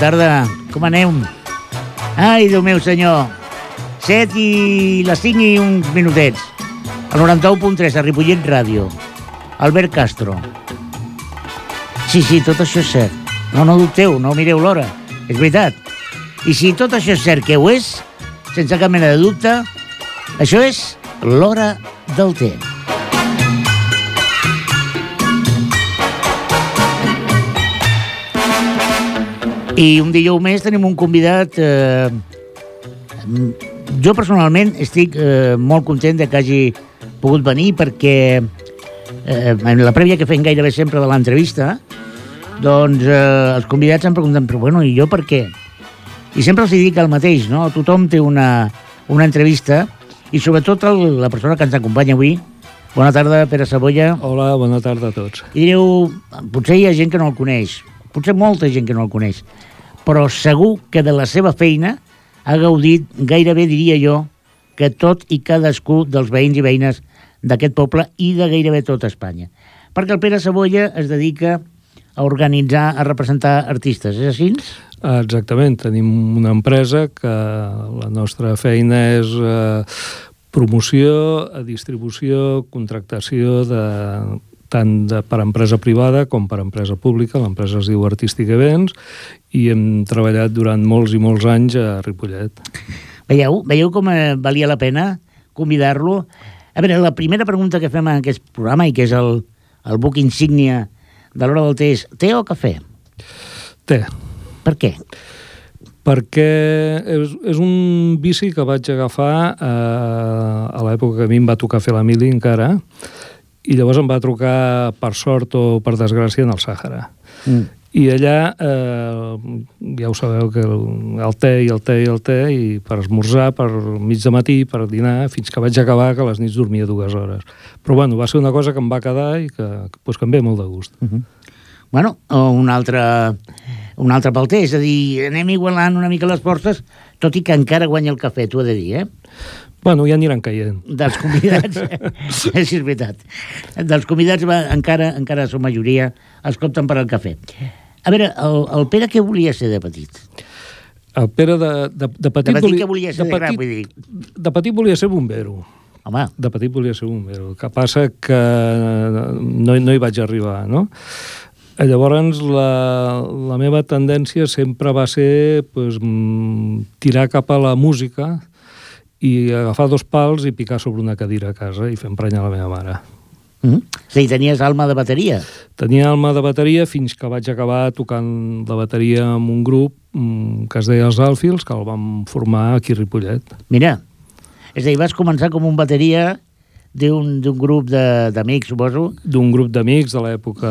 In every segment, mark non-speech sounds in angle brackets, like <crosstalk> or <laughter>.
tarda. Com anem? Ai, Déu meu senyor. 7 i les 5 i uns minutets. El 91.3 a Ripollet Ràdio. Albert Castro. Sí, sí, tot això és cert. No, no dubteu, no mireu l'hora. És veritat. I si tot això és cert que ho és, sense cap mena de dubte, això és l'hora del temps. I un dijous més tenim un convidat... Eh, jo personalment estic eh, molt content de que hagi pogut venir perquè eh, en la prèvia que fem gairebé sempre de l'entrevista doncs eh, els convidats em pregunten però bueno, i jo per què? I sempre els dic el mateix, no? Tothom té una, una entrevista i sobretot el, la persona que ens acompanya avui. Bona tarda, Pere Sabolla. Hola, bona tarda a tots. I direu, potser hi ha gent que no el coneix, potser molta gent que no el coneix, però segur que de la seva feina ha gaudit, gairebé diria jo, que tot i cadascú dels veïns i veïnes d'aquest poble i de gairebé tota Espanya. Perquè el Pere Sabolla es dedica a organitzar, a representar artistes, és així? Exactament, tenim una empresa que la nostra feina és eh, promoció, distribució, contractació de, tant de, per empresa privada com per empresa pública. L'empresa es diu Artístic Events i hem treballat durant molts i molts anys a Ripollet. Veieu, veieu com eh, valia la pena convidar-lo? A veure, la primera pregunta que fem en aquest programa i que és el, el buc insígnia de l'hora del té és té o cafè? Té. Per què? perquè és, és un bici que vaig agafar eh, a l'època que a mi em va tocar fer la mili encara, i llavors em va trucar, per sort o per desgràcia, en el Sàhara. Mm. I allà, eh, ja ho sabeu, que el, té i el té i el té, i per esmorzar, per mig de matí, per dinar, fins que vaig acabar, que a les nits dormia dues hores. Però bueno, va ser una cosa que em va quedar i que, pues, que em ve molt de gust. Mm -hmm. Bueno, un altre, un altre pel té, és a dir, anem igualant una mica les forces, tot i que encara guanya el cafè, t'ho he de dir, eh? Bueno, ja aniran caient. Dels convidats, sí, <laughs> és veritat. Dels convidats va, encara, encara la majoria els compten per al cafè. A veure, el, el Pere què volia ser de petit? El Pere de, de, de petit... De petit què volia ser de, de petit, gran, vull dir? De petit volia ser bombero. Home. De petit volia ser bombero. El que passa que no, no hi vaig arribar, no? Llavors, la, la meva tendència sempre va ser pues, tirar cap a la música i agafar dos pals i picar sobre una cadira a casa i fer emprenyar la meva mare. Mm -hmm. Sí, tenies alma de bateria. Tenia alma de bateria fins que vaig acabar tocant la bateria amb un grup mm, que es deia els Alfils, que el vam formar aquí a Ripollet. Mira, és a dir, vas començar com un bateria d'un grup d'amics, suposo? D'un grup d'amics de l'època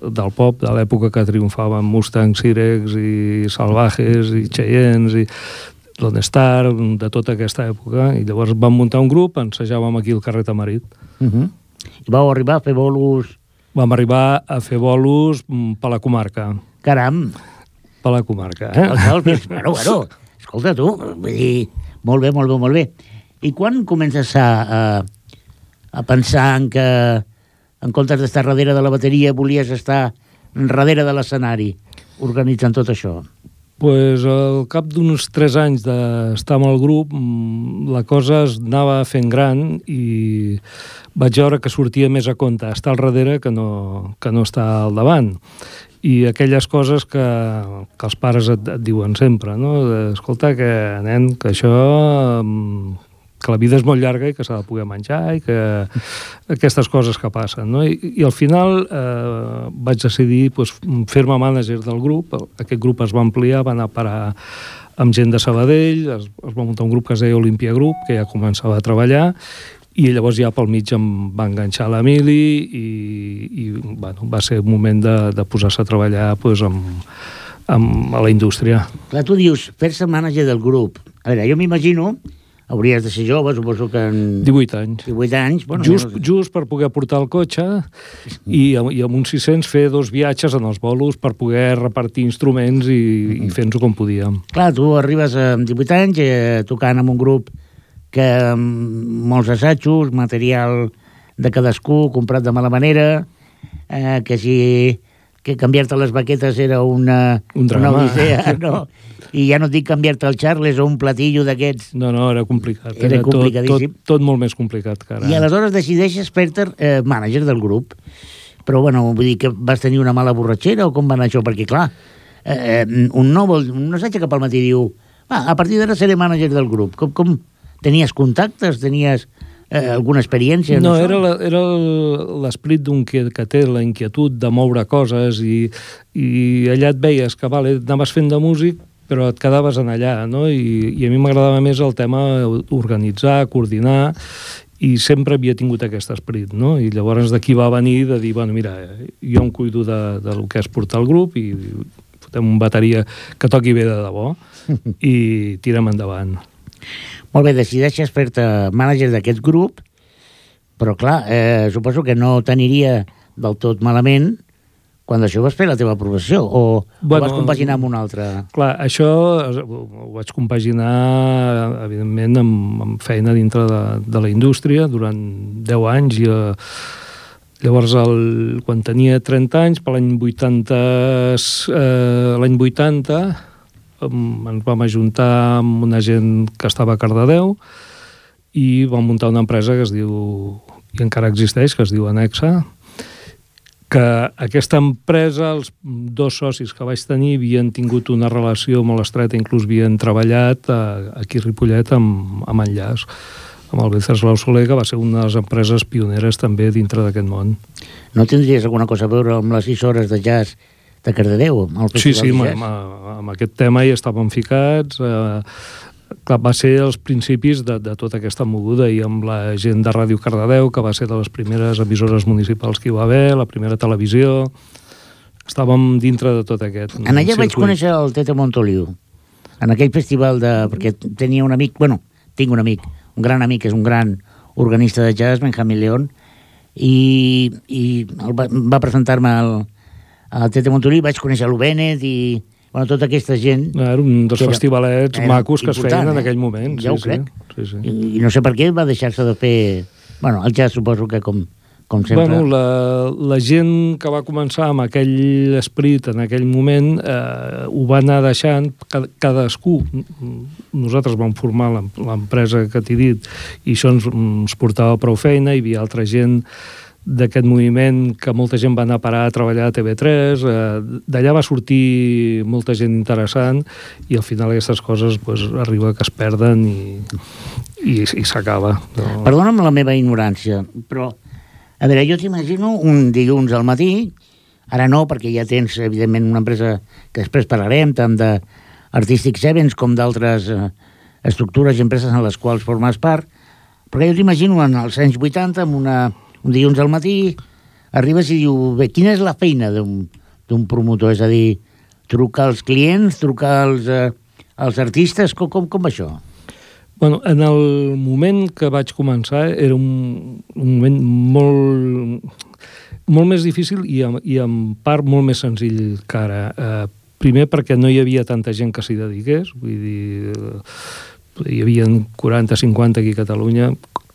del pop, de l'època que triomfaven Mustangs, Sirex i Salvajes i Cheyennes i Lone Star, de tota aquesta època, i llavors vam muntar un grup, ensejàvem aquí al carrer Tamarit. Uh -huh. I vau arribar a fer bolos... Vam arribar a fer bolos per la comarca. Caram! Per la comarca, eh? bueno, bueno, escolta tu, vull dir, molt bé, molt bé, molt bé. I quan comences a, a, a pensar en que en comptes d'estar darrere de la bateria volies estar darrere de l'escenari organitzant tot això? Pues, al cap d'uns tres anys d'estar amb el grup, la cosa es anava fent gran i vaig veure que sortia més a compte estar al darrere que no, que no estar al davant. I aquelles coses que, que els pares et, et diuen sempre, no? Escolta, que, nen, que això que la vida és molt llarga i que s'ha de poder menjar i que aquestes coses que passen. No? I, i al final eh, vaig decidir pues, fer-me mànager del grup. Aquest grup es va ampliar, va anar a parar amb gent de Sabadell, es, es va muntar un grup que es deia Olimpia Group, que ja començava a treballar, i llavors ja pel mig em va enganxar l'Emili i, i bueno, va ser un moment de, de posar-se a treballar pues, amb, amb, a la indústria. Clar, tu dius, fer-se mànager del grup. A veure, jo m'imagino hauries de ser jove, suposo que en... 18 anys. 18 anys. Bueno, just, menys... just per poder portar el cotxe i, i amb uns 600 fer dos viatges en els bolos per poder repartir instruments i, i fer-nos com podíem. Clar, tu arribes amb 18 anys eh, tocant amb un grup que molts assajos, material de cadascú, comprat de mala manera, eh, que si que canviar-te les baquetes era una, Un drama. una odissea, <laughs> no? I ja no dic canviar-te el Charles o un platillo d'aquests. No, no, era complicat. Era tot, complicadíssim. Tot, tot molt més complicat que ara. I aleshores decideixes fer-te eh, mànager del grup. Però, bueno, vull dir que vas tenir una mala borratxera o com va anar això? Perquè, clar, eh, un no, vol, un no s'aixeca pel matí i diu va, a partir d'ara seré mànager del grup. Com, com tenies contactes? Tenies eh, alguna experiència? No, era, la, era l'esperit d'un que, que té la inquietud de moure coses i, i allà et veies que vale, anaves fent de músic però et quedaves en allà, no? I, i a mi m'agradava més el tema organitzar, coordinar, i sempre havia tingut aquest esperit, no? I llavors d'aquí va venir de dir, bueno, mira, jo em cuido de, de lo que és portar el grup i fotem un bateria que toqui bé de debò <laughs> i tirem endavant. Molt bé, decideixes fer-te mànager d'aquest grup, però clar, eh, suposo que no t'aniria del tot malament quan d'això vas fer la teva professió, o, bueno, o vas compaginar amb una altra... Clar, això es- ho vaig compaginar, evidentment, amb, amb feina dintre de, de la indústria durant 10 anys. I eh, llavors el, quan tenia 30 anys, per l'any 80, eh, l'any 80 em- ens vam ajuntar amb una gent que estava a Cardedeu i vam muntar una empresa que es diu, i encara existeix, que es diu Anexa, que aquesta empresa, els dos socis que vaig tenir havien tingut una relació molt estreta, inclús havien treballat a, aquí a Ripollet amb, amb Enllaç, amb el Venceslau Soler, que va ser una de les empreses pioneres també dintre d'aquest món. No tindries alguna cosa a veure amb les 6 hores de jazz de Cardedeu? Amb el Sí, sí, amb, amb, amb aquest tema hi estàvem ficats. Eh, clar, va ser els principis de, de tota aquesta moguda i amb la gent de Ràdio Cardedeu, que va ser de les primeres emissores municipals que hi va haver, la primera televisió... Estàvem dintre de tot aquest En allà vaig circuit. conèixer el Tete Montoliu, en aquell festival de... perquè tenia un amic, bueno, tinc un amic, un gran amic, és un gran organista de jazz, Benjamín León, i, i el va, va presentar-me al, al Tete Montoliu, vaig conèixer l'Ubenet i bueno, tota aquesta gent, Era un dels que era- festivalets era macos que es feien important, en eh? aquell moment. Ja sí, ho crec. Sí, sí. i, i no sé per què va deixar-se de fer... Bueno, el jazz suposo que com, com sempre... Bueno, la, la gent que va començar amb aquell esperit en aquell moment eh, ho va anar deixant ca- cadascú. Nosaltres vam formar l'em- l'empresa que t'he dit i això ens, ens portava prou feina, hi havia altra gent d'aquest moviment que molta gent va anar a parar a treballar a TV3, eh, d'allà va sortir molta gent interessant i al final aquestes coses pues, arriba que es perden i, i, i s'acaba. No? Perdona'm la meva ignorància, però, a veure, jo t'imagino un dilluns al matí, ara no, perquè ja tens, evidentment, una empresa que després parlarem, tant de Artistic Sevens com d'altres eh, estructures i empreses en les quals formes part, però jo t'imagino en els anys 80, amb una, un dilluns al matí, arribes i diu, bé, quina és la feina d'un promotor? És a dir, trucar als clients, trucar als, eh, als artistes, com, com, com això? Bueno, en el moment que vaig començar era un, un moment molt, molt més difícil i, i en part molt més senzill que ara. Eh, primer perquè no hi havia tanta gent que s'hi dediqués, vull dir, eh, hi havia 40-50 aquí a Catalunya,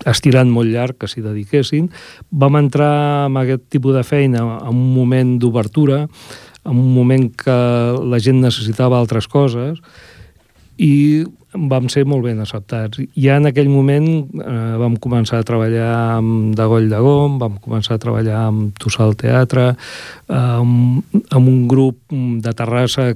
estirant molt llarg que s'hi dediquessin. Vam entrar en aquest tipus de feina en un moment d'obertura, en un moment que la gent necessitava altres coses, i vam ser molt ben acceptats. Ja en aquell moment eh, vam començar a treballar amb Dagoll de Gom, vam començar a treballar amb Tossal Teatre, eh, amb, amb un grup de Terrassa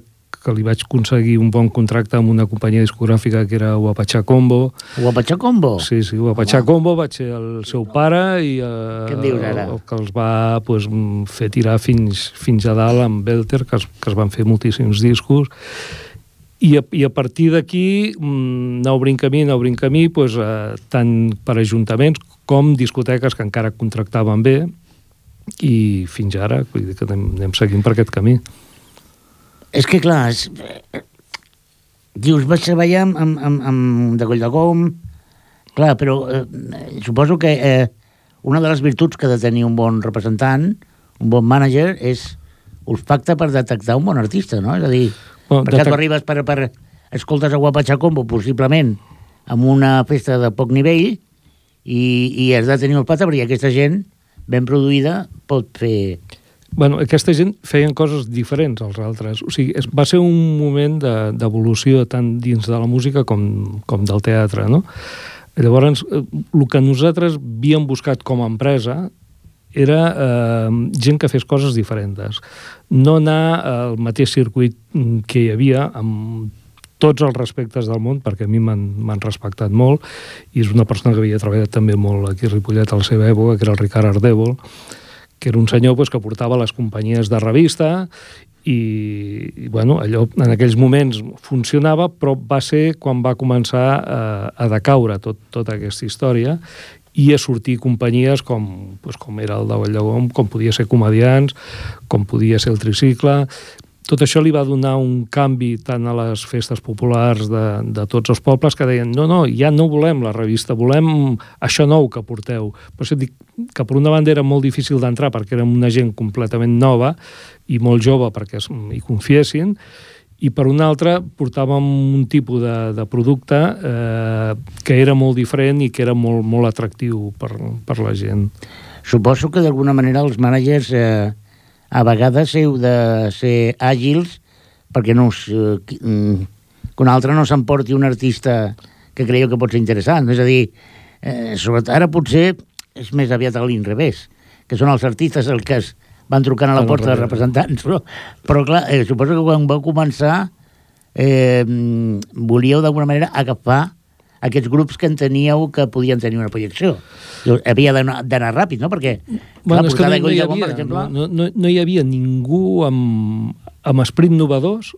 que li vaig aconseguir un bon contracte amb una companyia discogràfica que era Guapatxà Combo. Guapatxà Combo? Sí, sí, Guapatxà Combo vaig ser el seu pare i eh, Què dius ara? el que els va pues, fer tirar fins, fins a dalt amb Belter, que es, que es van fer moltíssims discos, i a, i a partir d'aquí, mm, anar obrint camí, anar obrint camí, pues, eh, tant per ajuntaments com discoteques que encara contractaven bé, i fins ara, vull dir que anem, anem seguint per aquest camí. És que, clar, és... dius, vaig treballar amb, amb, amb, amb de Coll de Gom, clar, però eh, suposo que eh, una de les virtuts que ha de tenir un bon representant, un bon mànager, és olfacte per detectar un bon artista, no? És a dir, Bueno, perquè detec- tu arribes per, per... Escoltes a Guapatxa Combo, possiblement, amb una festa de poc nivell, i, i has de tenir olfacte perquè aquesta gent ben produïda pot fer bueno, aquesta gent feien coses diferents als altres. O sigui, es, va ser un moment d'evolució de, tant dins de la música com, com del teatre, no? Llavors, eh, el que nosaltres havíem buscat com a empresa era eh, gent que fes coses diferents. No anar al mateix circuit que hi havia amb tots els respectes del món, perquè a mi m'han respectat molt, i és una persona que havia treballat també molt aquí a Ripollet a la seva època, que era el Ricard Ardèvol, que era un senyor pues, que portava les companyies de revista i, i bueno, allò en aquells moments funcionava, però va ser quan va començar a, a decaure tot, tota aquesta història i a sortir companyies com, pues, com era el de Valldegom, com podia ser Comedians, com podia ser el Tricicle, tot això li va donar un canvi tant a les festes populars de, de tots els pobles que deien no, no, ja no volem la revista, volem això nou que porteu. Per això dic que per una banda era molt difícil d'entrar perquè érem una gent completament nova i molt jove perquè hi confiessin, i per una altra portàvem un tipus de, de producte eh, que era molt diferent i que era molt, molt atractiu per, per la gent. Suposo que d'alguna manera els mànagers eh, a vegades heu de ser àgils perquè no us, eh, mm, que un altre no s'emporti un artista que creieu que pot ser interessant. És a dir, eh, sobretot ara potser és més aviat a l'inrevés, que són els artistes els que es van trucant a la porta dels representants. Però, però clar, eh, suposo que quan vau començar eh, volíeu d'alguna manera agafar aquests grups que enteníeu que podien tenir una projecció. Havia d'anar ràpid, no? Perquè bueno, la portada no, no, hi havia, per exemple... No, no, no hi havia ningú amb, amb esperit novedors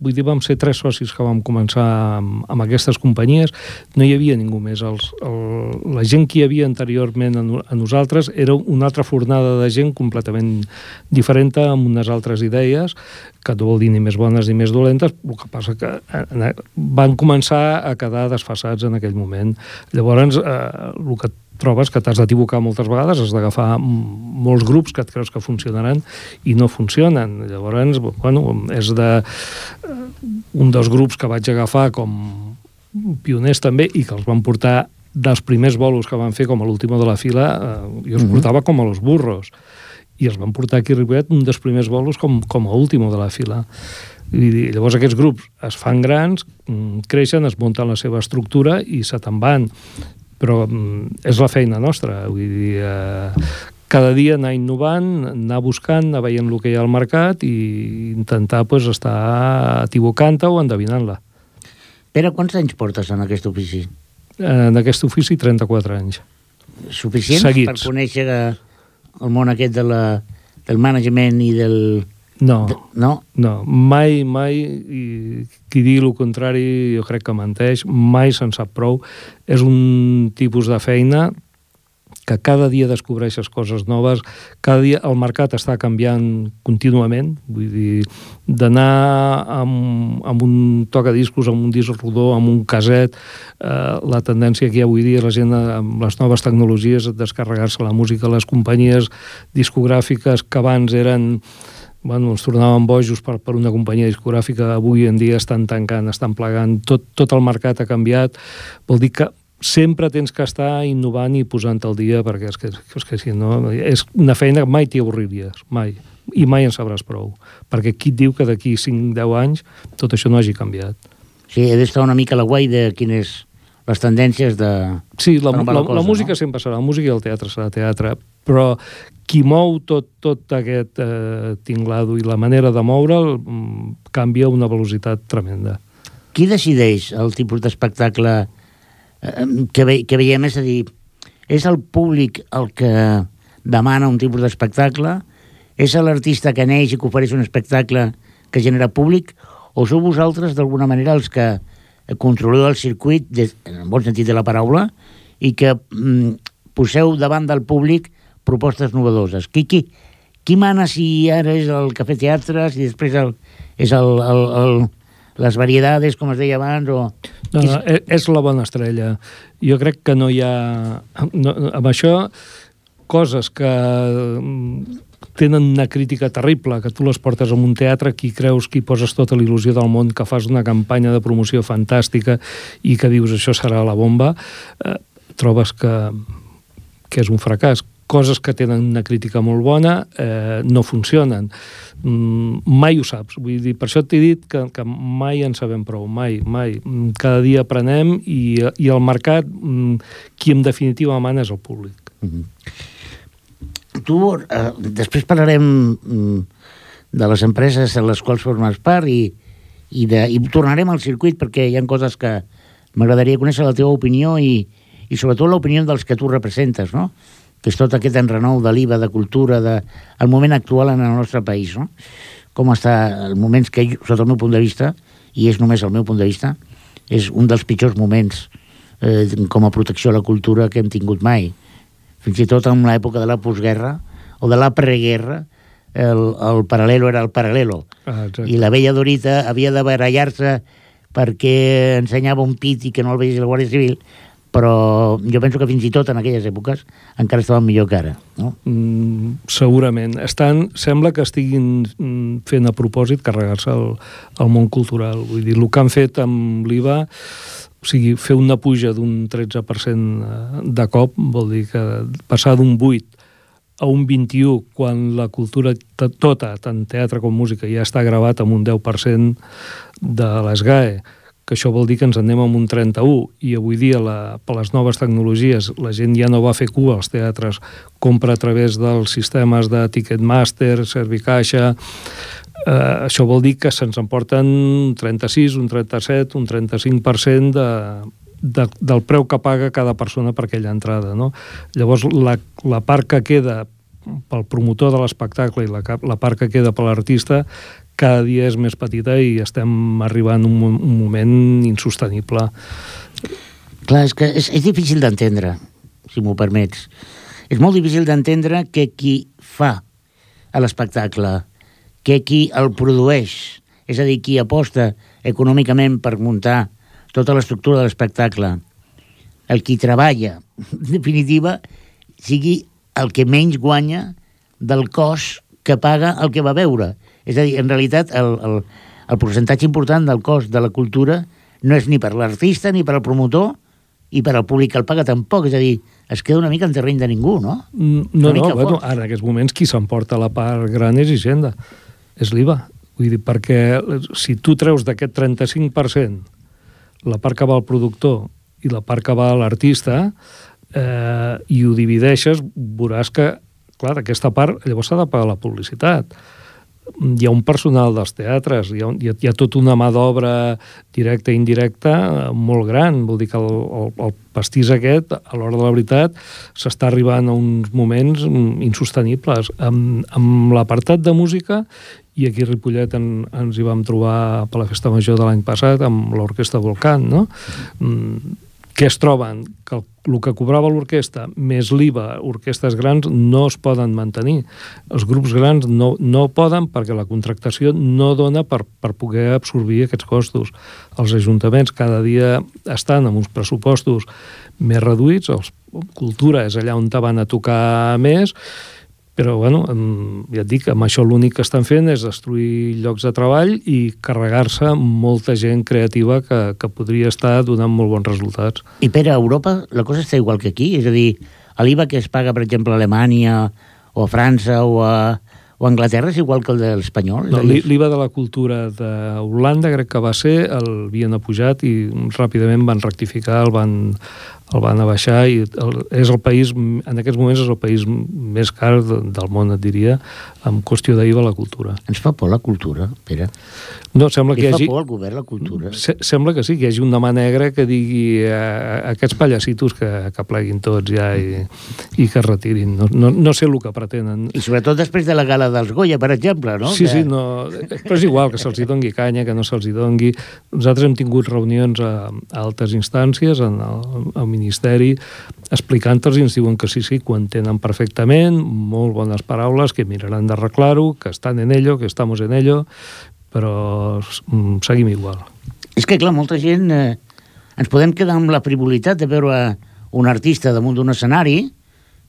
vull dir, vam ser tres socis que vam començar amb, amb aquestes companyies, no hi havia ningú més. Els, el, la gent que hi havia anteriorment a, a nosaltres era una altra fornada de gent completament diferent, amb unes altres idees, que no vol dir ni més bones ni més dolentes, el que passa que eh, van començar a quedar desfassats en aquell moment. Llavors, eh, el que trobes que t'has d'equivocar moltes vegades, has d'agafar molts grups que et creus que funcionaran i no funcionen. Llavors, bueno, és de un dels grups que vaig agafar com pioners també i que els van portar dels primers bolos que van fer com a l'última de la fila, eh, jo els mm -hmm. portava com a los burros i els van portar aquí a Ripollet un dels primers bolos com, com a último de la fila. I llavors aquests grups es fan grans, mm, creixen, es munten la seva estructura i se te'n van però mm, és la feina nostra, vull dir, eh, cada dia anar innovant, anar buscant, anar veient el que hi ha al mercat i intentar pues, estar equivocant-te o endevinant-la. Pere, quants anys portes en aquest ofici? En aquest ofici, 34 anys. Suficients Seguits. per conèixer el món aquest de la, del management i del, no, no, no, mai, mai, i qui digui el contrari jo crec que menteix, mai se'n sap prou. És un tipus de feina que cada dia descobreixes coses noves, cada dia el mercat està canviant contínuament, vull dir, d'anar amb, amb un tocadiscos, amb un disc rodó, amb un caset, eh, la tendència que hi ha avui dia, la gent amb les noves tecnologies, descarregar-se la música, les companyies discogràfiques que abans eren bueno, ens tornàvem bojos per, per una companyia discogràfica, avui en dia estan tancant, estan plegant, tot, tot el mercat ha canviat, vol dir que sempre tens que estar innovant i posant al dia, perquè és que, és que si no, és una feina que mai t'hi avorriries, mai, i mai en sabràs prou, perquè qui diu que d'aquí 5-10 anys tot això no hagi canviat? Sí, he d'estar una mica a la guai de quines les tendències de... Sí, la, la, la, cosa, la música no? sempre serà la música i el teatre serà teatre, però qui mou tot, tot aquest eh, tinglado i la manera de moure'l mm, canvia una velocitat tremenda. Qui decideix el tipus d'espectacle eh, que, ve, que veiem? És a dir, és el públic el que demana un tipus d'espectacle? És l'artista que neix i que ofereix un espectacle que genera públic? O sou vosaltres, d'alguna manera, els que controleu el circuit, des, en el bon sentit de la paraula, i que mm, poseu davant del públic propostes novedoses. Qui, qui, qui mana si ara és el Cafè Teatres i després el, és el, el, el, les variedades, com es deia abans, o... No, no, és... és la bona estrella. Jo crec que no hi ha... No, amb això, coses que mm, tenen una crítica terrible, que tu les portes en un teatre, qui creus que hi poses tota l'il·lusió del món, que fas una campanya de promoció fantàstica i que dius això serà la bomba, eh, trobes que, que és un fracàs coses que tenen una crítica molt bona eh, no funcionen. Mm, mai ho saps. Vull dir, per això t'he dit que, que mai en sabem prou, mai, mai. Cada dia aprenem i, i el mercat, mm, qui en definitiva mana és el públic. Mm -hmm. Tu, eh, després parlarem mm, de les empreses en les quals formes part i, i, de, i tornarem al circuit perquè hi ha coses que m'agradaria conèixer la teva opinió i, i sobretot l'opinió dels que tu representes, no? que és tot aquest enrenou de l'IVA, de cultura, de, el moment actual en el nostre país. No? Com està el moment que, sota el meu punt de vista, i és només el meu punt de vista, és un dels pitjors moments eh, com a protecció a la cultura que hem tingut mai. Fins i tot en l'època de la postguerra o de la preguerra, el, el paral·lelo era el paral·lelo. Ah, I la vella Dorita havia de barallar-se perquè ensenyava un pit i que no el veiés la Guàrdia Civil, però jo penso que fins i tot en aquelles èpoques encara estaven millor que ara. No? Mm, segurament. Estan, sembla que estiguin mm, fent a propòsit carregar-se el, el món cultural. Vull dir, el que han fet amb l'IVA o sigui, fer una puja d'un 13% eh, de cop vol dir que passar d'un 8 a un 21 quan la cultura tota, tant teatre com música, ja està gravat amb un 10% de l'ESGAE, que això vol dir que ens anem amb un 31 i avui dia la, per les noves tecnologies la gent ja no va fer cua als teatres compra a través dels sistemes de Ticketmaster, Servicaixa eh, això vol dir que se'ns emporten un 36, un 37, un 35% de, de, del preu que paga cada persona per aquella entrada. No? Llavors, la, la part que queda pel promotor de l'espectacle i la, la part que queda per l'artista cada dia és més petita i estem arribant a un, un moment insostenible. Clar, és que és, és difícil d'entendre, si m'ho permets. És molt difícil d'entendre que qui fa a l'espectacle, que qui el produeix, és a dir, qui aposta econòmicament per muntar tota l'estructura de l'espectacle, el qui treballa, en definitiva, sigui el que menys guanya del cos que paga el que va veure. És a dir, en realitat, el, el, el percentatge important del cost de la cultura no és ni per l'artista ni per al promotor i per al públic que el paga tampoc, és a dir, es queda una mica en terreny de ningú, no? Mm, no, no, bueno, ara en aquests moments qui s'emporta la part gran és Hisenda, és l'IVA. Vull dir, perquè si tu treus d'aquest 35% la part que va al productor i la part que va a l'artista eh, i ho divideixes, veuràs que, clar, aquesta part llavors s'ha de pagar la publicitat hi ha un personal dels teatres, hi ha, hi ha, hi ha tota una mà d'obra directa i indirecta molt gran. Vol dir que el, el, el pastís aquest, a l'hora de la veritat, s'està arribant a uns moments insostenibles. Amb, amb l'apartat de música, i aquí a Ripollet en, ens hi vam trobar per la festa major de l'any passat amb l'orquestra Volcán, no? Mm què es troben? Que el, el que cobrava l'orquestra més l'IVA, orquestes grans, no es poden mantenir. Els grups grans no, no poden perquè la contractació no dona per, per poder absorbir aquests costos. Els ajuntaments cada dia estan amb uns pressupostos més reduïts, els, cultura és allà on te van a tocar més, però, bueno, ja et dic, amb això l'únic que estan fent és destruir llocs de treball i carregar-se molta gent creativa que, que podria estar donant molt bons resultats. I, Pere, a Europa la cosa està igual que aquí? És a dir, l'IVA que es paga, per exemple, a Alemanya o a França o a, o a Anglaterra és igual que el de l'espanyol? No, L'IVA de la cultura d'Holanda crec que va ser, el havien apujat i ràpidament van rectificar, el van, el van abaixar i el, és el país, en aquests moments és el país més car de, del món, et diria, amb qüestió d'IVA a la cultura. Ens fa por la cultura, Pere? No, sembla que hi hagi... fa por al govern la cultura? Se, sembla que sí, que hi hagi una mà negra que digui eh, aquests pallacitos que, que pleguin tots ja i, i que es retirin. No, no, no sé el que pretenen. I sobretot després de la gala dels Goya, per exemple, no? Sí, que... sí, no, però és igual que se'ls dongui canya, que no se'ls dongui. Nosaltres hem tingut reunions a, a altes instàncies, en el, al Ministeri, explicant-los i ens diuen que sí, sí, que ho entenen perfectament, molt bones paraules, que miraran d'arreglar-ho, que estan en ello, que estamos en ello, però mm, seguim igual. És que, clar, molta gent... Eh, ens podem quedar amb la frivolitat de veure un artista damunt d'un escenari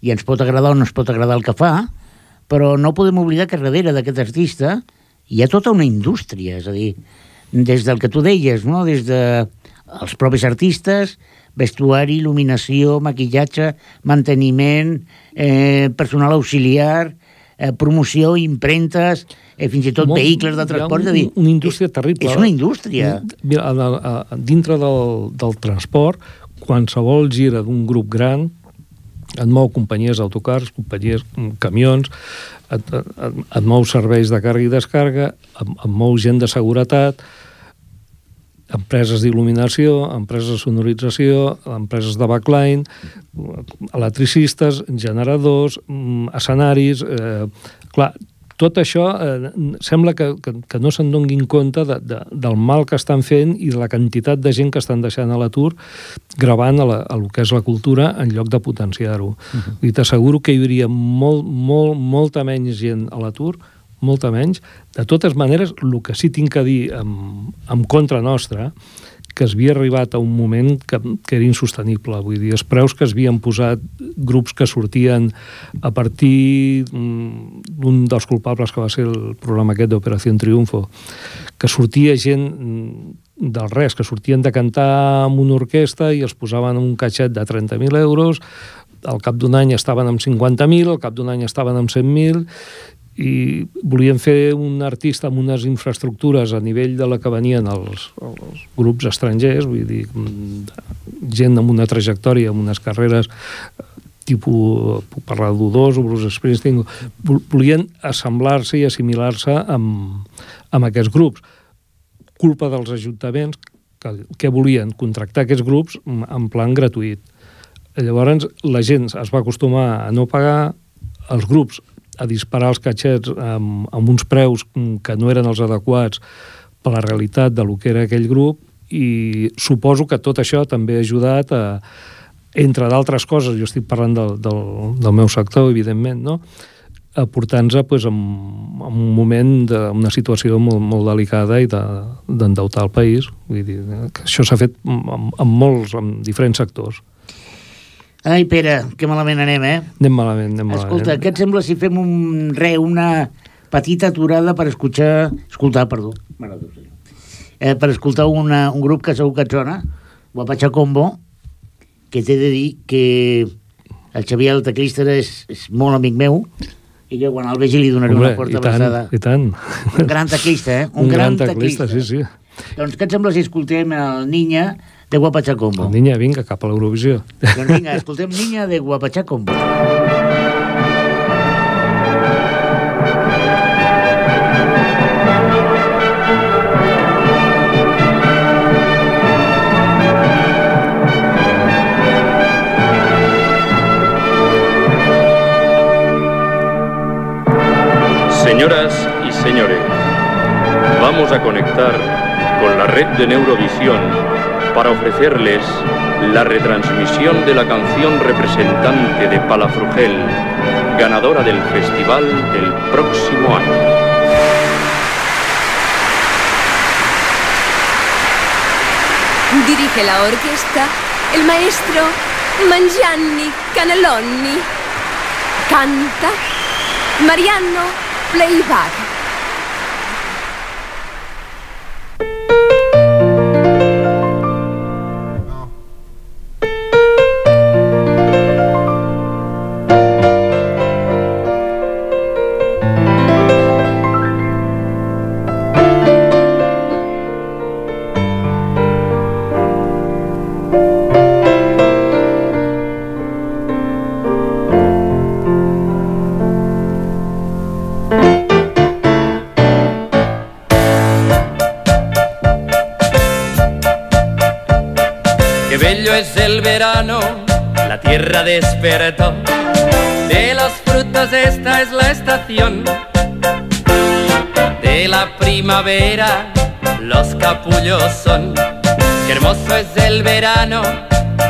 i ens pot agradar o no ens pot agradar el que fa, però no podem oblidar que darrere d'aquest artista hi ha tota una indústria, és a dir, des del que tu deies, no? des de els propis artistes, vestuari, il·luminació, maquillatge, manteniment, eh, personal auxiliar, eh, promoció, impremtes, eh, fins i tot Molt, vehicles de transport. Dir, una indústria terrible. És una indústria. Mira, a, a, a, dintre del, del transport, qualsevol gira d'un grup gran et mou companyies d'autocars, companyies, mm, camions, et, et, et mou serveis de càrrega i descàrrega, et, et mou gent de seguretat, empreses d'il·luminació, empreses de sonorització, empreses de backline, electricistes, generadors, mm, escenaris... Eh, clar, tot això eh, sembla que, que, que no se'n donguin compte de, de, del mal que estan fent i de la quantitat de gent que estan deixant a l'atur gravant a, la, a lo que és la cultura en lloc de potenciar-ho. Uh -huh. I t'asseguro que hi hauria molt, molt, molta menys gent a l'atur molta menys. De totes maneres, el que sí tinc a dir en, en contra nostra, que es havia arribat a un moment que, que era insostenible. Vull dir, els preus que es havien posat grups que sortien a partir mm, d'un dels culpables que va ser el programa aquest d'Operació Triunfo, que sortia gent mm, del res, que sortien de cantar amb una orquestra i els posaven un catxet de 30.000 euros, al cap d'un any estaven amb 50.000, al cap d'un any estaven amb 100.000, i volien fer un artista amb unes infraestructures a nivell de la que venien els, els grups estrangers, vull dir, gent amb una trajectòria, amb unes carreres eh, tipus, puc parlar d'U2 o Bruce Springsteen, volien assemblar-se i assimilar-se amb, amb aquests grups. Culpa dels ajuntaments que, que volien contractar aquests grups en plan gratuït. Llavors la gent es va acostumar a no pagar, els grups a disparar els catxets amb, amb uns preus que no eren els adequats per la realitat de lo que era aquell grup i suposo que tot això també ha ajudat a, entre d'altres coses, jo estic parlant del, del, del meu sector, evidentment, no? aportant-nos pues, en, en un moment d'una situació molt, molt delicada i d'endeutar de, el país. Vull dir, que això s'ha fet en, en molts, en diferents sectors. Ai, Pere, que malament anem, eh? Anem malament, anem malament. Escolta, què et sembla si fem un, re, una petita aturada per escoltar... Escoltar, perdó. Eh, per escoltar una, un grup que segur que et sona, Guapacha Combo, que t'he de dir que el Xavier el teclista és, és molt amic meu, i que quan el vegi li donaré Hombre, una forta abraçada. I tant, Un gran teclista, eh? Un, un gran, gran teclista, teclista, sí, sí. Doncs què et sembla si escoltem el Niña de Guapachacombo. Niña, vinga, cap a l'Eurovisió. Doncs vinga, escoltem Niña de Guapachacombo. Señoras y señores, vamos a conectar con la red de Neurovisión para ofrecerles la retransmisión de la canción representante de Palafrugel, ganadora del festival del próximo año. Dirige la orquesta el maestro Mangianni Caneloni. Canta Mariano Playback. Los capullos son. Qué hermoso es el verano,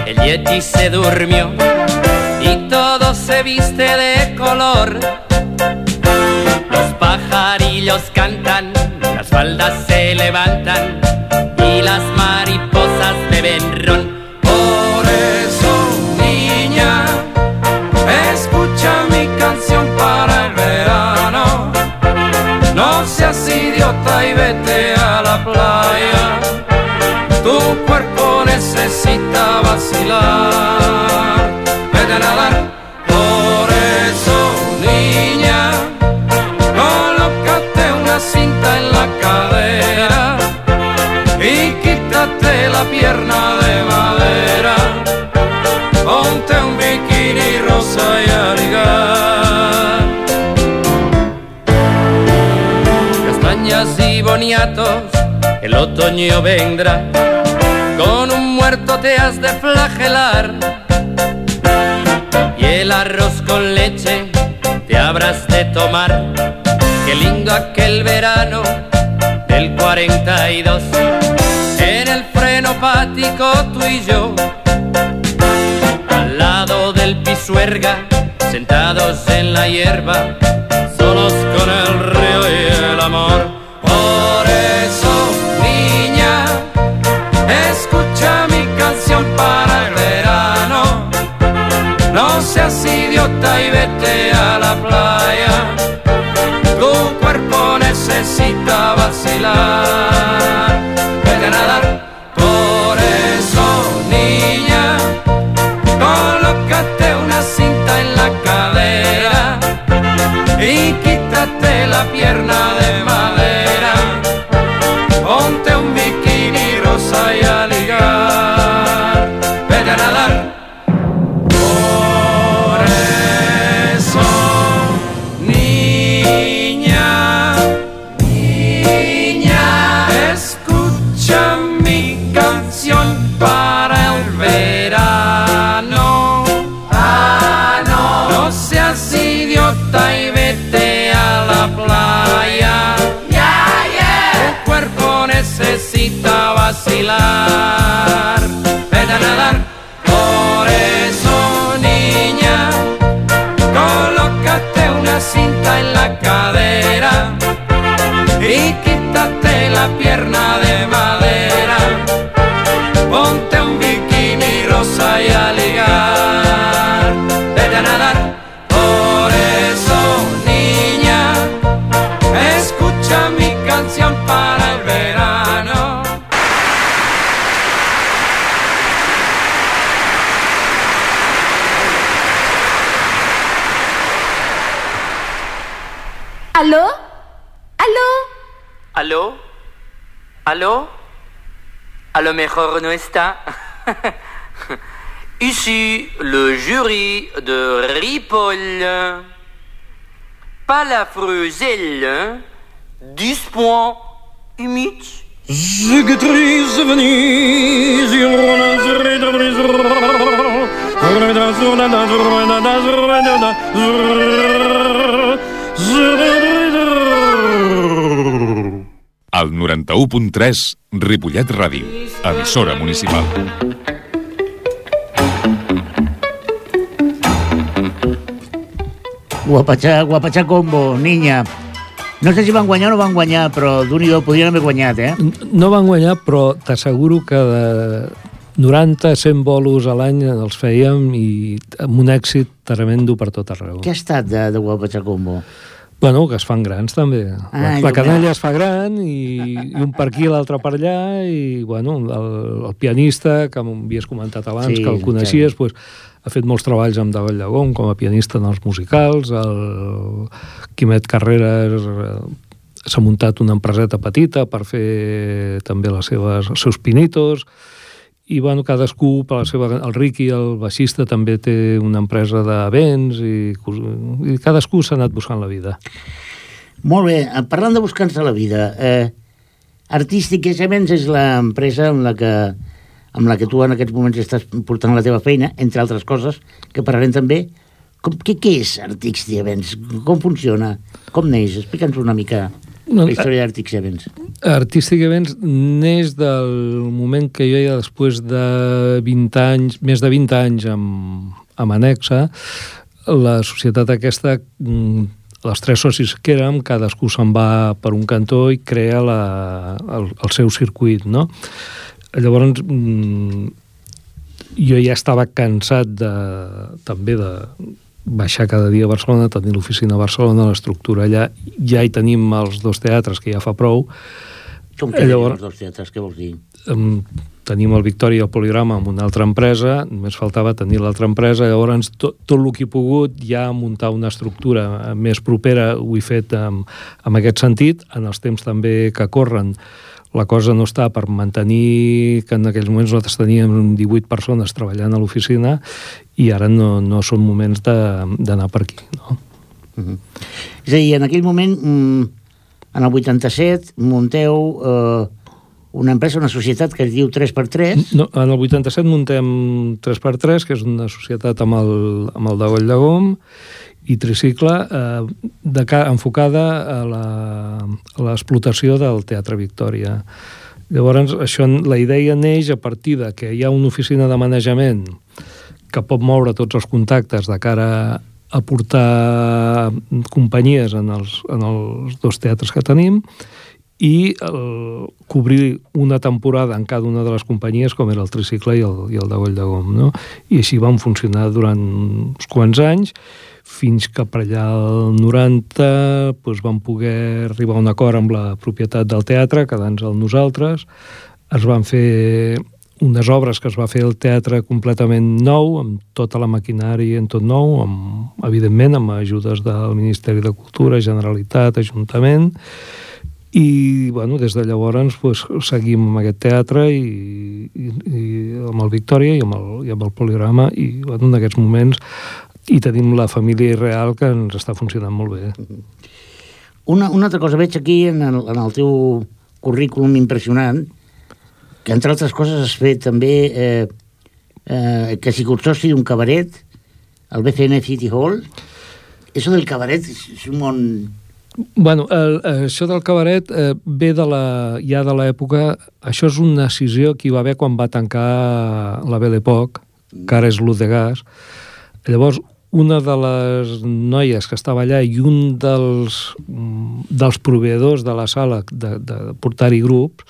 el yeti se durmió y todo se viste de color. Los pajarillos cantan, las faldas se levantan y las mariposas No seas idiota y vete a la playa. Tu cuerpo necesita vacilar. Vete a nadar. Por eso, niña, colócate una cinta en la cadera y quítate la pierna de madera. Ponte un bikini rosa vacío boniatos, el otoño vendrá. Con un muerto te has de flagelar y el arroz con leche te habrás de tomar. Qué lindo aquel verano del 42. En el freno pático tú y yo, al lado del pisuerga, sentados en la hierba, solos con el río y el amor. Y vete a la playa. Tu cuerpo necesita vacilar. Vete a nadar. Por eso, niña, colócate una cinta en la cadera y quítate la pierna de madera. La pierna de madera. Ponte un bikini rosa y a ligar. Vete a nadar. Por eso, niña, escucha mi canción para el verano. ¿Aló? ¿Aló? A lo mejor no. Ici le jury de Ripoll. Palafruzelle, 10 points, Image. Al 91.3, Ripollet Ràdio, emissora municipal. Guapachá, guapachá combo, niña. No sé si van guanyar o no van guanyar, però d'un i do podrien haver guanyat, eh? No van guanyar, però t'asseguro que de 90-100 bolos a l'any els fèiem i amb un èxit tremendo per tot arreu. Què ha estat de, de guapachá combo? Bueno, que es fan grans també. Ah, la, la canalla es fa gran i, i un per aquí i l'altre per allà i bueno, el, el pianista que m'havies comentat abans, Sí, que el coneixies, pues, ha fet molts treballs amb David Llagón com a pianista en els musicals, el Quimet Carreras eh, s'ha muntat una empreseta petita per fer també les seves, els seus pinitos i bueno, cadascú per la seva... El Ricky, el baixista, també té una empresa d'events i, cos- i cadascú s'ha anat buscant la vida. Molt bé, eh, parlant de buscar-se la vida, eh, Artístic Events és l'empresa amb la que amb la que tu en aquests moments estàs portant la teva feina, entre altres coses, que parlarem també. Com, què, què és Artístic Events? Com funciona? Com neix? Explica'ns una mica No, la història d'Artístic Events. Artístic Events neix del moment que jo ja després de 20 anys, més de 20 anys amb, amb Anexa, la societat aquesta, mm, els tres socis que érem, cadascú se'n va per un cantó i crea la, el, el seu circuit, no? Llavors, mm, jo ja estava cansat de, també de baixar cada dia a Barcelona, tenir l'oficina a Barcelona, l'estructura allà, ja hi tenim els dos teatres, que ja fa prou, Com que Llavors- els dos teatres, què vols dir? um, tenim el Victòria i el Poligrama amb una altra empresa, només faltava tenir l'altra empresa, llavors tot, tot el que he pogut ja muntar una estructura més propera ho he fet amb, amb aquest sentit, en els temps també que corren la cosa no està per mantenir que en aquells moments nosaltres teníem 18 persones treballant a l'oficina i ara no, no són moments de- d'anar per aquí. No? Uh -huh. És a dir, en aquell moment mm, en el 87 munteu eh, una empresa, una societat que es diu 3x3. No, en el 87 muntem 3x3, que és una societat amb el, amb el Dagoll de Gom, i Tricicle, eh, de, ca- enfocada a l'explotació del Teatre Victòria. Llavors, això, la idea neix a partir de que hi ha una oficina de manejament que pot moure tots els contactes de cara a portar companyies en els, en els dos teatres que tenim i el, cobrir una temporada en cada una de les companyies com era el Tricicle i el, i el de Goll de Gom. No? I així van funcionar durant uns quants anys fins que per allà al 90 doncs, vam poder arribar a un acord amb la propietat del teatre, quedant-nos el nosaltres. Es van fer unes obres que es va fer el teatre completament nou, amb tota la maquinària en tot nou, amb, evidentment amb ajudes del Ministeri de Cultura, Generalitat, Ajuntament, i bueno, des de llavors pues, seguim amb aquest teatre i, i, i amb el Victòria i amb el, i amb el Poligrama i bueno, en aquests moments i tenim la família real que ens està funcionant molt bé. Una, una altra cosa, veig aquí en el, en el teu currículum impressionant que, entre altres coses, has fet també eh, eh, que si soci d'un cabaret, al BCN City Hall. Eso del cabaret és un món... Bueno, el, això del cabaret eh, ve de la, ja de l'època... Això és una decisió que hi va haver quan va tancar la Belle Époque, que ara és l'Ut de Gas. Llavors, una de les noies que estava allà i un dels, mm, dels proveïdors de la sala de, de portar-hi grups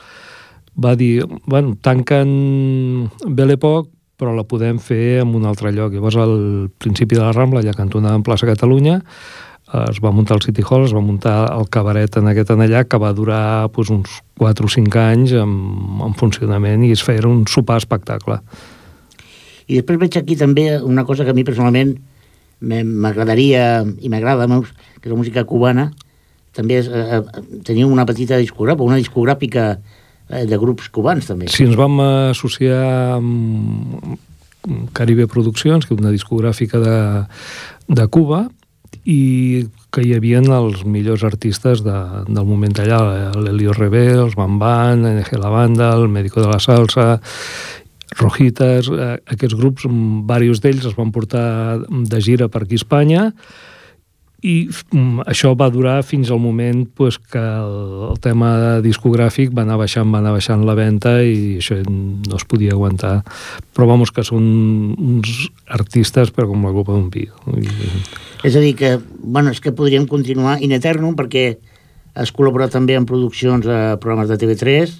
va dir, bueno, tanquen Belle Époque, però la podem fer en un altre lloc. Llavors, al principi de la Rambla, allà cantonada en plaça Catalunya, es va muntar el City Hall, es va muntar el cabaret en aquest allà, que va durar doncs, uns 4 o 5 anys en, en funcionament i es feia un sopar espectacle. I després veig aquí també una cosa que a mi personalment me- m'agradaria i m'agrada que és la música cubana. També és, eh, eh, teniu una petita discogràfica, una discogràfica eh, de grups cubans, també. Si ens vam associar amb Caribe Produccions, que és una discogràfica de, de Cuba, i que hi havia els millors artistes de, del moment allà, l'Elio Rebé, els Bamban, NG La Banda, el Médico de la Salsa, Rojitas, eh, aquests grups, diversos d'ells es van portar de gira per aquí a Espanya i mm, això va durar fins al moment pues, que el, el tema discogràfic va anar baixant, va anar baixant la venda i això no es podia aguantar. Però vamos, que són uns artistes però com la copa d'un vi. I, És a dir, que, bueno, és que podríem continuar in eternum perquè has col·laborat també en produccions a programes de TV3,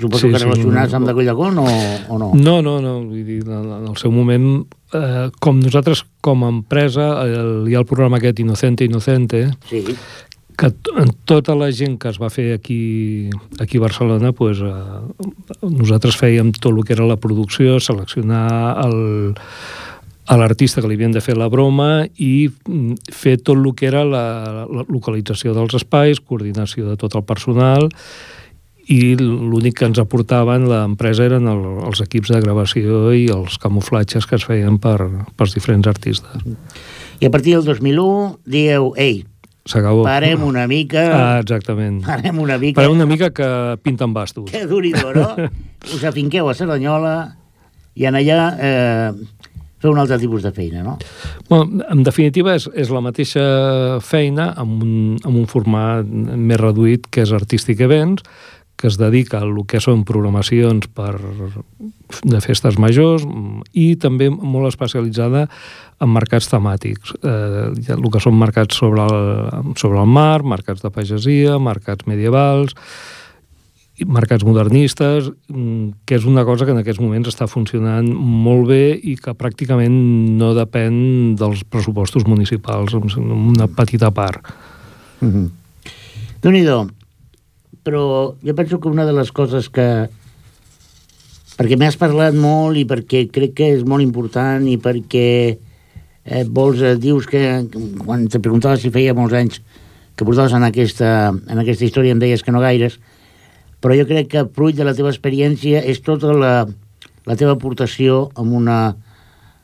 suposo Sí, que sí. relacionats amb de Collagón o, o no? No, no, no. Vull dir, en el seu moment, eh, com nosaltres, com a empresa, el, hi ha el programa aquest Inocente, Inocente, Sí, que tota la gent que es va fer aquí, aquí a Barcelona, pues, eh, nosaltres fèiem tot el que era la producció, seleccionar el, a l'artista que li havien de fer la broma i mm, fer tot el que era la, la localització dels espais, coordinació de tot el personal i l'únic que ens aportaven l'empresa eren el, els equips de gravació i els camuflatges que es feien per, pels diferents artistes. i a partir del 2001 dieu, ei, S'acabó. parem una mica, Ah, exactament. parem una mica, Farem una mica que pinten bastos. que duri-do, no? <laughs> Us afinqueu a Cerdanyola i en allà eh, feu un altre tipus de feina, no? Bueno, en definitiva, és, és la mateixa feina amb un, amb un format més reduït que és Artístic Events, que es dedica a el que són programacions per, de festes majors i també molt especialitzada en mercats temàtics. Eh, el que són mercats sobre el, sobre el mar, mercats de pagesia, mercats medievals, mercats modernistes, mm, que és una cosa que en aquests moments està funcionant molt bé i que pràcticament no depèn dels pressupostos municipals, en una petita part. Mm -hmm. déu nhi però jo penso que una de les coses que perquè m'has parlat molt i perquè crec que és molt important i perquè eh, vols, eh, dius que quan te preguntava si feia molts anys que portaves en aquesta, en aquesta història em deies que no gaires però jo crec que fruit de la teva experiència és tota la, la teva aportació amb una,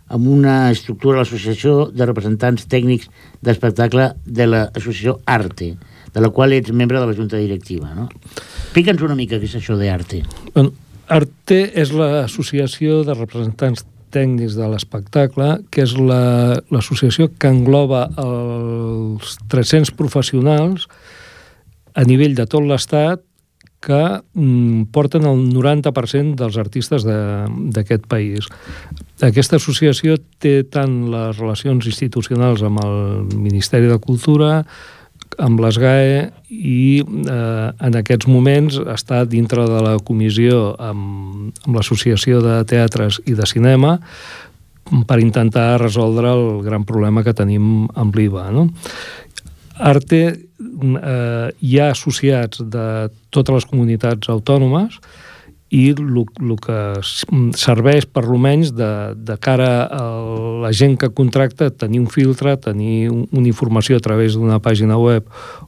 amb una estructura de l'associació de representants tècnics d'espectacle de l'associació Arte, de la qual ets membre de la Junta Directiva, no? Explica'ns una mica què és això d'Arte. Bueno, Arte és l'associació de representants tècnics de l'espectacle, que és la- l'associació que engloba els 300 professionals a nivell de tot l'Estat que mm, porten el 90% dels artistes de- d'aquest país. Aquesta associació té tant les relacions institucionals amb el Ministeri de Cultura, amb l'ESGAE i eh, en aquests moments està dintre de la comissió amb, amb l'Associació de Teatres i de Cinema per intentar resoldre el gran problema que tenim amb l'IVA. No? Arte eh, hi ha associats de totes les comunitats autònomes i el que s- serveix per almenys de, de cara a la gent que contracta tenir un filtre, tenir un- una informació a través d'una pàgina web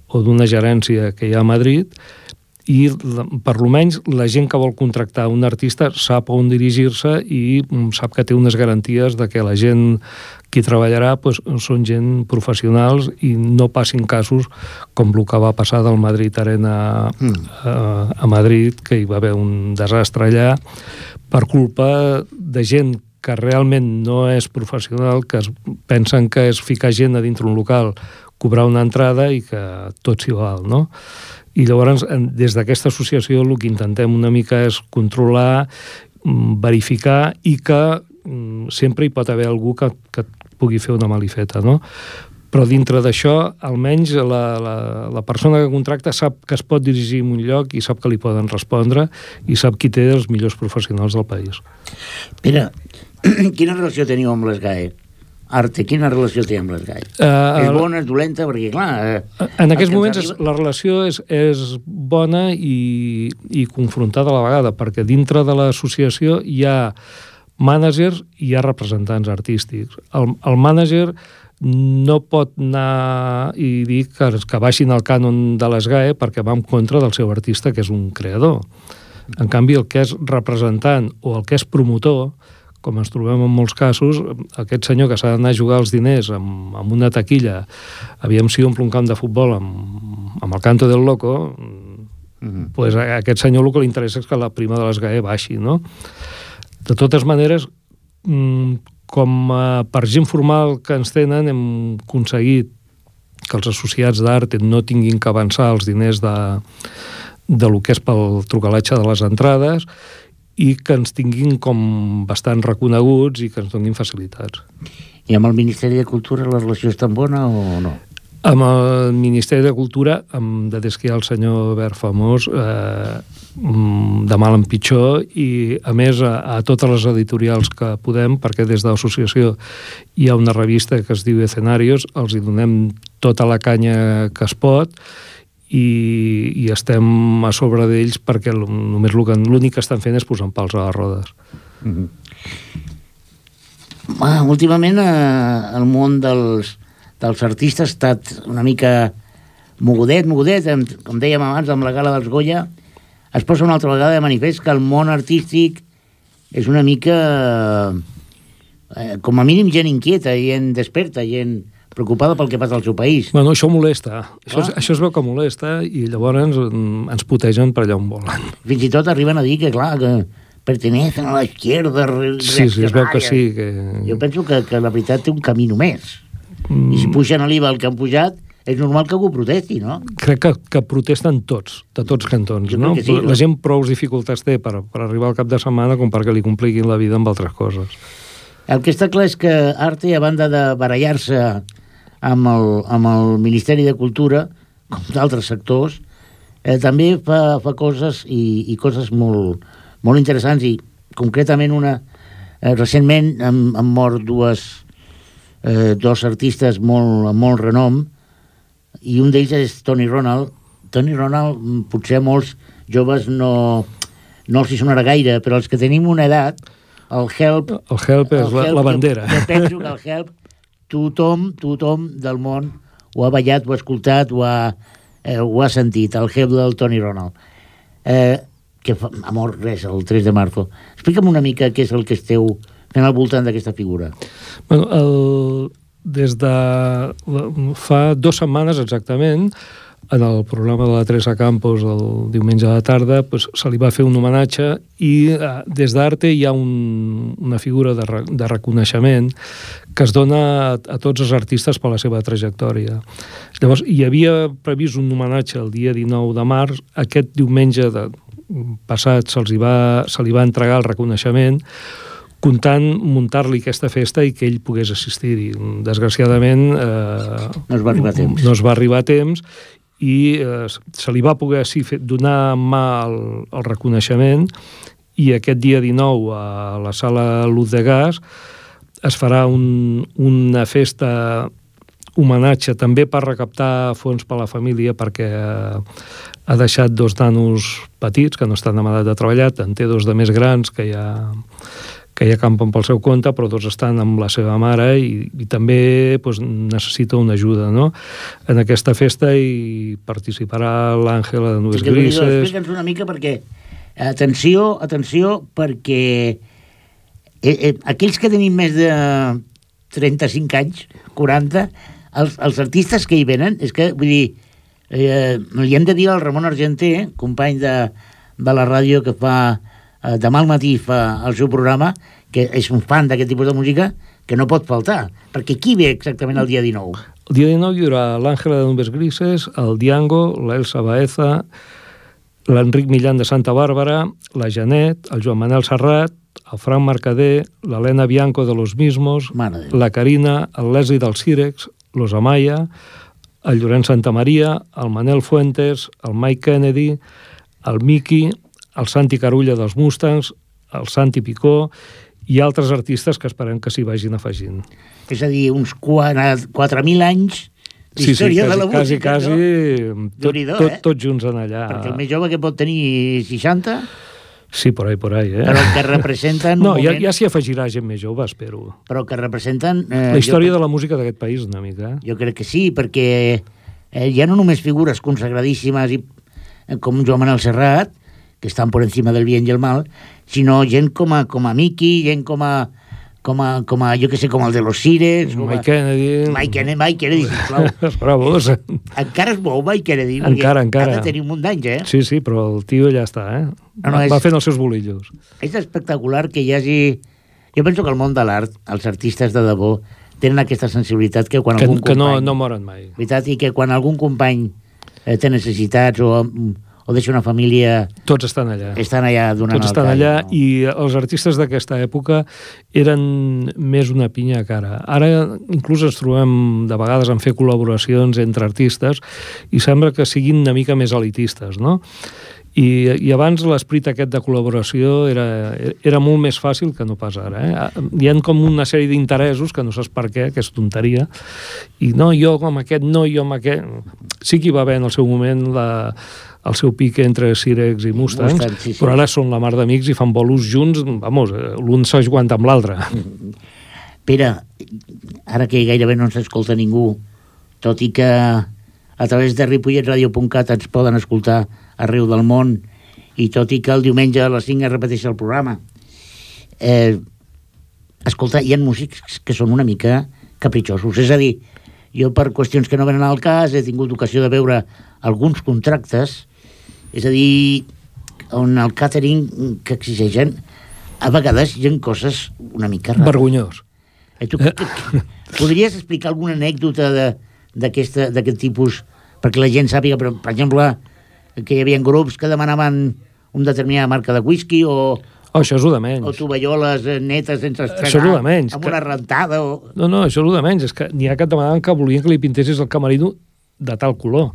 o d'una gerència que hi ha a Madrid i per almenys la gent que vol contractar un artista sap on dirigir-se i mm, sap que té unes garanties de que la gent qui treballarà pues, són gent professionals i no passin casos com el que va passar del Madrid Arena Mm. a, a Madrid, que hi va haver un desastre allà per culpa de gent que realment no és professional, que es pensen que és ficar gent a dintre un local, cobrar una entrada i que tot s'hi val, no? I llavors, des d'aquesta associació, el que intentem una mica és controlar, mm, verificar i que sempre hi pot haver algú que, que et pugui fer una malifeta, no? Però dintre d'això, almenys la, la, la persona que contracta sap que es pot dirigir en un lloc i sap que li poden respondre i sap qui té els millors professionals del país. Pere, <clears throat> quina relació teniu amb les GAE? Arte, quina relació té amb les GAE? Uh, és bona, és dolenta? Perquè, clar... Eh, En aquests moments arriba... la relació és, és bona i, i confrontada a la vegada, perquè dintre de l'associació hi ha mànagers i hi ha representants artístics. El, el mànager no pot anar i dir que, que baixin el cànon de l'ESGAE perquè va en contra del seu artista, que és un creador. En canvi, el que és representant o el que és promotor, com ens trobem en molts casos, aquest senyor que s'ha d'anar a jugar els diners amb, amb una taquilla, aviam si omple un camp de futbol amb, amb el canto del loco, Mhm. pues a aquest senyor el que li interessa és que la prima de l'ESGAE baixi, no? De totes maneres, mm, com a per gent formal que ens tenen, hem aconseguit que els associats d'art no tinguin que avançar els diners de, de lo que és pel trucalatge de les entrades i que ens tinguin com bastant reconeguts i que ens donin facilitats. I amb el Ministeri de Cultura la relació és tan bona o no? Amb el Ministeri de Cultura, amb, des que hi ha el senyor Bert Famós, eh, de mal en pitjor, i a més a, a totes les editorials que podem, perquè des de l'associació hi ha una revista que es diu Escenarios, els hi donem tota la canya que es pot, i, i estem a sobre d'ells perquè només l'únic que estan fent és posar pals a les rodes. Ah, últimament eh, el món dels, dels artistes ha estat una mica mogudet, mogudet, amb, com dèiem abans, amb la gala dels Goya, es posa una altra vegada de manifest que el món artístic és una mica, eh, com a mínim, gent inquieta, gent desperta, gent preocupada pel que passa al seu país. Bueno, això molesta. Això, es- això es veu que molesta i llavors mm, ens putegen per allà on volen. Fins i tot arriben a dir que, clar, que pertenecen a la izquierda re Sí, sí, es veu que sí. Que... Jo penso que, que la veritat té un camí només. Mm, I si pugen a l'IVA el que han pujat, és normal que algú protesti, no? crec que, que protesten tots, de tots cantons. Jo No? sí, no? La gent prou dificultats té per, per arribar al cap de setmana com perquè li compliquin la vida amb altres coses. El que està clar és que Arte, a banda de barallar-se amb el, amb el Ministeri de Cultura, com d'altres sectors, eh, també fa, fa coses i, i coses molt, molt interessants i concretament una... Eh, recentment han, han mort dues, eh, dos artistes molt, molt renom i un d'ells és Tony Ronald. Tony Ronald, mm, potser molts joves no, no els hi sonarà gaire, però els que tenim una edat, el Help El help és la, el la Help, bandera. Jo, jo penso que el Help, tothom, tothom del món ho ha ballat, ho ha escoltat, ho ha, eh, ho ha sentit, el Help del Tony Ronald. Eh, que fa, ha mort res, el 3 de marzo. Explica'm una mica què és el que esteu fent al voltant d'aquesta figura. Bueno, el, des de fa dues setmanes exactament en el programa de la Teresa Campos el diumenge a la tarda pues, se li va fer un homenatge i eh, des d'Arte hi ha un, una figura de, re, de reconeixement que es dona a, a tots els artistes per la seva trajectòria. Llavors, hi havia previst un homenatge el dia 19 de març, aquest diumenge de, passat se'ls va, se li va entregar el reconeixement, comptant muntar-li aquesta festa i que ell pogués assistir-hi. Desgraciadament... Eh, No es va arribar a temps. No es va arribar a temps i eh, se li va poder sí, fer, donar en mà el, el reconeixement i aquest dia 19 a la sala Luz de Gas es farà un, una festa homenatge també per recaptar fons per a la família perquè eh, ha deixat dos nanos petits que no estan edat de treballar, en té dos de més grans que ja, que ja campen pel seu compte, però dos estan amb la seva mare i, i també doncs, necessita una ajuda no? en aquesta festa i participarà l'Àngela de Déu-n'hi-do, Grises. Explica'ns una mica perquè... Atenció, atenció, perquè eh, eh, aquells que tenim més de 35 anys, 40, els, els artistes que hi venen, és que, vull dir, eh, li hem de dir al Ramon Argenter, company de, de la ràdio que fa eh, demà al matí fa el seu programa, que és un fan d'aquest tipus de música, que no pot faltar, perquè qui ve exactament el dia 19? El dia 19 hi haurà l'Àngela de Nubes Grises, el Diango, l'Elsa Baeza, l'Enric Millan de Santa Bàrbara, la Janet, el Joan Manel Serrat, el Frank Mercader, l'Helena Bianco de Los Mismos, la Carina, el Leslie dels Cirex, los Amaya, el Llorenç Santa Maria, el Manel Fuentes, el Mike Kennedy, el Miki, el Santi Carulla dels Mustangs, el Santi Picó i altres artistes que esperem que s'hi vagin afegint. És a dir, uns 4.000 anys d'història de la quasi, música. quasi, no? tot, Déu-n'hi-do, tot, eh? tots junts en allà. Perquè el més jove que pot tenir 60, Sí, por ahí, por ahí, eh? però que representen... <laughs> No, un ja, moment, ja s'hi afegirà gent més jove, espero. Però que representen... Eh, La història jo, de la música d'aquest país, una mica. eh? Jo crec que sí, perquè eh, ha no només figures consagradíssimes i, eh, com Joan Manuel Serrat, que estan per encima del bien i el mal, sinó gent com a, com a Miki, gent com a, com a, com a, jo que sé, com el de los Cires... com a- Mike Kennedy... Mike Kennedy, Mike Kennedy, sisplau. <laughs> Bravos. encara es mou Mike Kennedy, Encara, encara. ha de tenir un munt d'anys, eh? Sí, sí, però el tio ja està, eh? No, no, és- va fent els seus bolillos. És espectacular que hi hagi... Jo penso que el món de l'art, els artistes de debò, tenen aquesta sensibilitat que quan Que, algun que no, company... no moren mai. Veritat, i que quan algun company eh, té necessitats o, o deixa una família, Tots estan allà. estan allà donant Tots el estan call, allà no? i els artistes d'aquesta època eren més una pinya que ara. Ara inclús ens trobem de vegades en fer col·laboracions entre artistes i sembla que siguin una mica més elitistes, no? I, i abans l'esperit aquest de col·laboració era, era molt més fàcil que no pas ara. Eh? Hi ha com una sèrie d'interessos que no saps per què, que és tonteria, i no, jo amb aquest, no, jo amb aquest... Sí que hi va haver en el seu moment la, el seu pic entre Cirex i Mustangs, Mustang, sí, sí. però ara són la mar d'amics i fan bolos junts, vamos, eh, l'un s'aguanta amb l'altre. Pere, ara que gairebé no ens escolta ningú, tot i que a través de ripolletradio.cat ens poden escoltar arreu del món, i tot i que el diumenge a les 5 es repeteix el programa, eh, escolta, hi ha músics que són una mica capritxosos. És a dir, jo per qüestions que no venen al cas he tingut ocasió de veure alguns contractes, és a dir, on el catering que exigeixen a vegades hi ha coses una mica rares. Vergonyós. Eh, tu, que, podries explicar alguna anècdota d'aquest tipus perquè la gent sàpiga, per, per exemple, que hi havia grups que demanaven una determinada marca de whisky o, Oh, això és el de menys. o tovalloles eh, netes sense Això és estrenar, el de menys, amb que- una rentada o... No, no, això és el de menys. És que n'hi ha que demanaven que volien que li pintessis el camerino de tal color.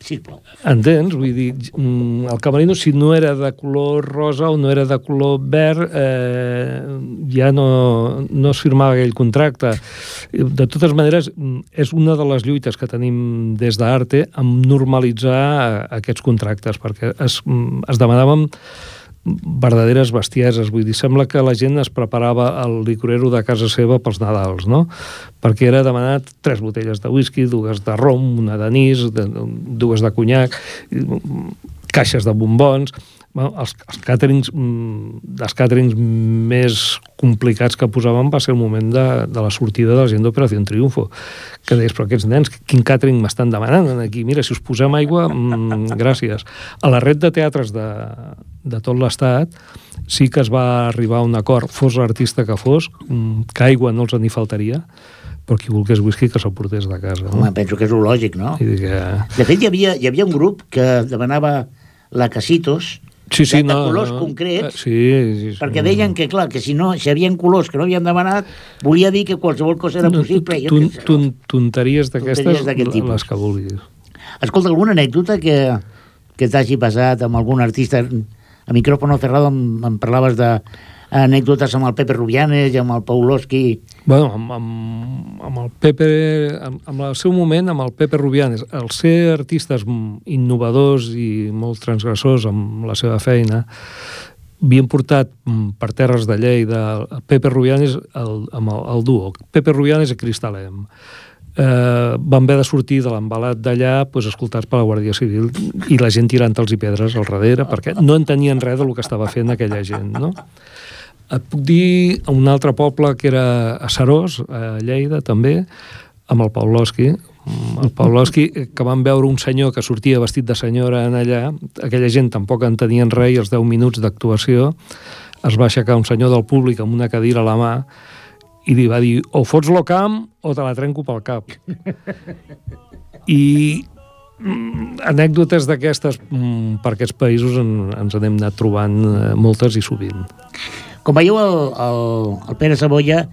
Sisplau. Entens? Vull dir, mm, el camerino, si no era de color rosa o no era de color verd, eh, ja no, no es firmava aquell contracte. De totes maneres, mm, és una de les lluites que tenim des d'Arte amb normalitzar eh, aquests contractes, perquè es, mm, es demanaven verdaderes bestieses, vull dir, sembla que la gent es preparava el licorero de casa seva pels Nadals, no? Perquè era demanat tres botelles de whisky, dues de rom, una de, dues de conyac, caixes de bombons... Bueno, els, els càterings, mm, dels càterings més complicats que posàvem va ser el moment de, de la sortida de la gent d'Operació Triunfo, que deies, però aquests nens, quin càtering m'estan demanant aquí? Mira, si us posem aigua, mm, <laughs> gràcies. A la red de teatres de, de tot l'estat sí que es va arribar a un acord, fos l'artista que fos, mm, que aigua no els en hi faltaria, però qui volgués whisky que se'l portés de casa. No? Home, penso que és lo lògic, no? I que... De fet, hi havia, hi havia un grup que demanava la Casitos, Sí, sí, de, de no, colors no. concrets, Sí, sí, sí. perquè deien que, clar, que si no, si hi havia colors que no havien demanat, volia dir que qualsevol cosa era possible. Tun, què sé. tun, tonteries d'aquestes, les que vulguis. Escolta, alguna anècdota que, que t'hagi passat amb algun artista a micròfono cerrado em, em parlaves de anècdotes amb el Pepe Rubianes i amb el Pauloski Bueno, amb, amb, amb el Pepe, amb, amb el seu moment, amb el Pepe Rubianes, el ser artistes innovadors i molt transgressors amb la seva feina, havien portat mm, per terres de Lleida el Pepe Rubianes el, amb el, el duo, Pepe Rubianes i Cristalem. Eh, van haver de sortir de l'embalat d'allà pues, escoltats per la Guàrdia Civil i la gent tirant-los i pedres al darrere perquè no entenien res del que estava fent aquella gent, no? Et puc dir un altre poble que era a Serós, a Lleida, també, amb el Pavlovski. El Pavlovski, que van veure un senyor que sortia vestit de senyora en allà, aquella gent tampoc entenien res i els 10 minuts d'actuació es va aixecar un senyor del públic amb una cadira a la mà i li va dir o fots lo camp o te la trenco pel cap. I mm, anècdotes d'aquestes mm, per aquests països en, ens n'hem anat trobant eh, moltes i sovint. Com veieu, el, el, el Pere Saboya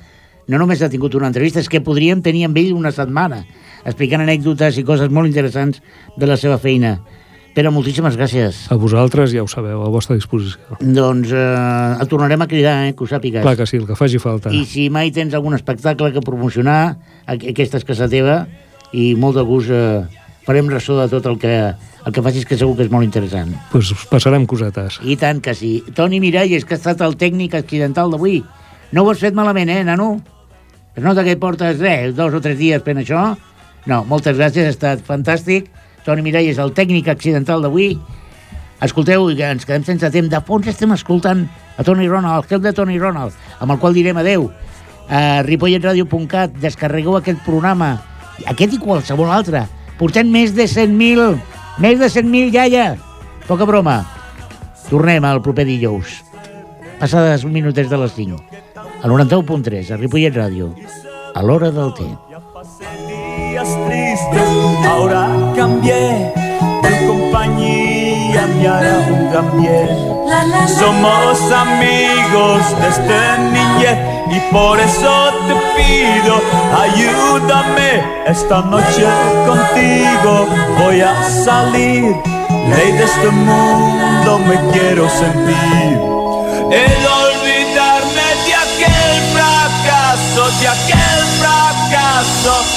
no només ha tingut una entrevista, és que podríem tenir amb ell una setmana explicant anècdotes i coses molt interessants de la seva feina. Pere, moltíssimes gràcies. A vosaltres ja ho sabeu, a vostra disposició. Doncs eh, el tornarem a cridar, eh, que ho sàpigues. Clar que sí, el que faci falta. I si mai tens algun espectacle que promocionar, aqu- aquesta és casa teva, i molt de gust eh, farem ressò de tot el que, el que facis, que segur que és molt interessant. Pues us passarem cosetes. I tant que sí. Toni Miralles, que ha estat el tècnic accidental d'avui. No ho has fet malament, eh, nano? Es nota que portes, res, dos o tres dies fent això. No, moltes gràcies, ha estat fantàstic. Toni Miralles, el tècnic accidental d'avui. Escolteu, que ens quedem sense temps. De fons estem escoltant a Tony Ronald, el cap de Tony Ronald, amb el qual direm adeu. A ripolletradio.cat, descarregueu aquest programa, aquest i qualsevol altre. Portem més de 100.000, més de 100.000, iaia. Poca broma. Tornem al proper dijous. Passades un minutet de les 5. Al 91.3, a Ripollet Ràdio. A l'hora del té. ahora cambié, un gran bien. Somos amigos desde niñez y por eso te pido, ayúdame esta noche contigo. Voy a salir, ley de este mundo me quiero sentir. El olvidarme de aquel fracaso, de aquel fracaso.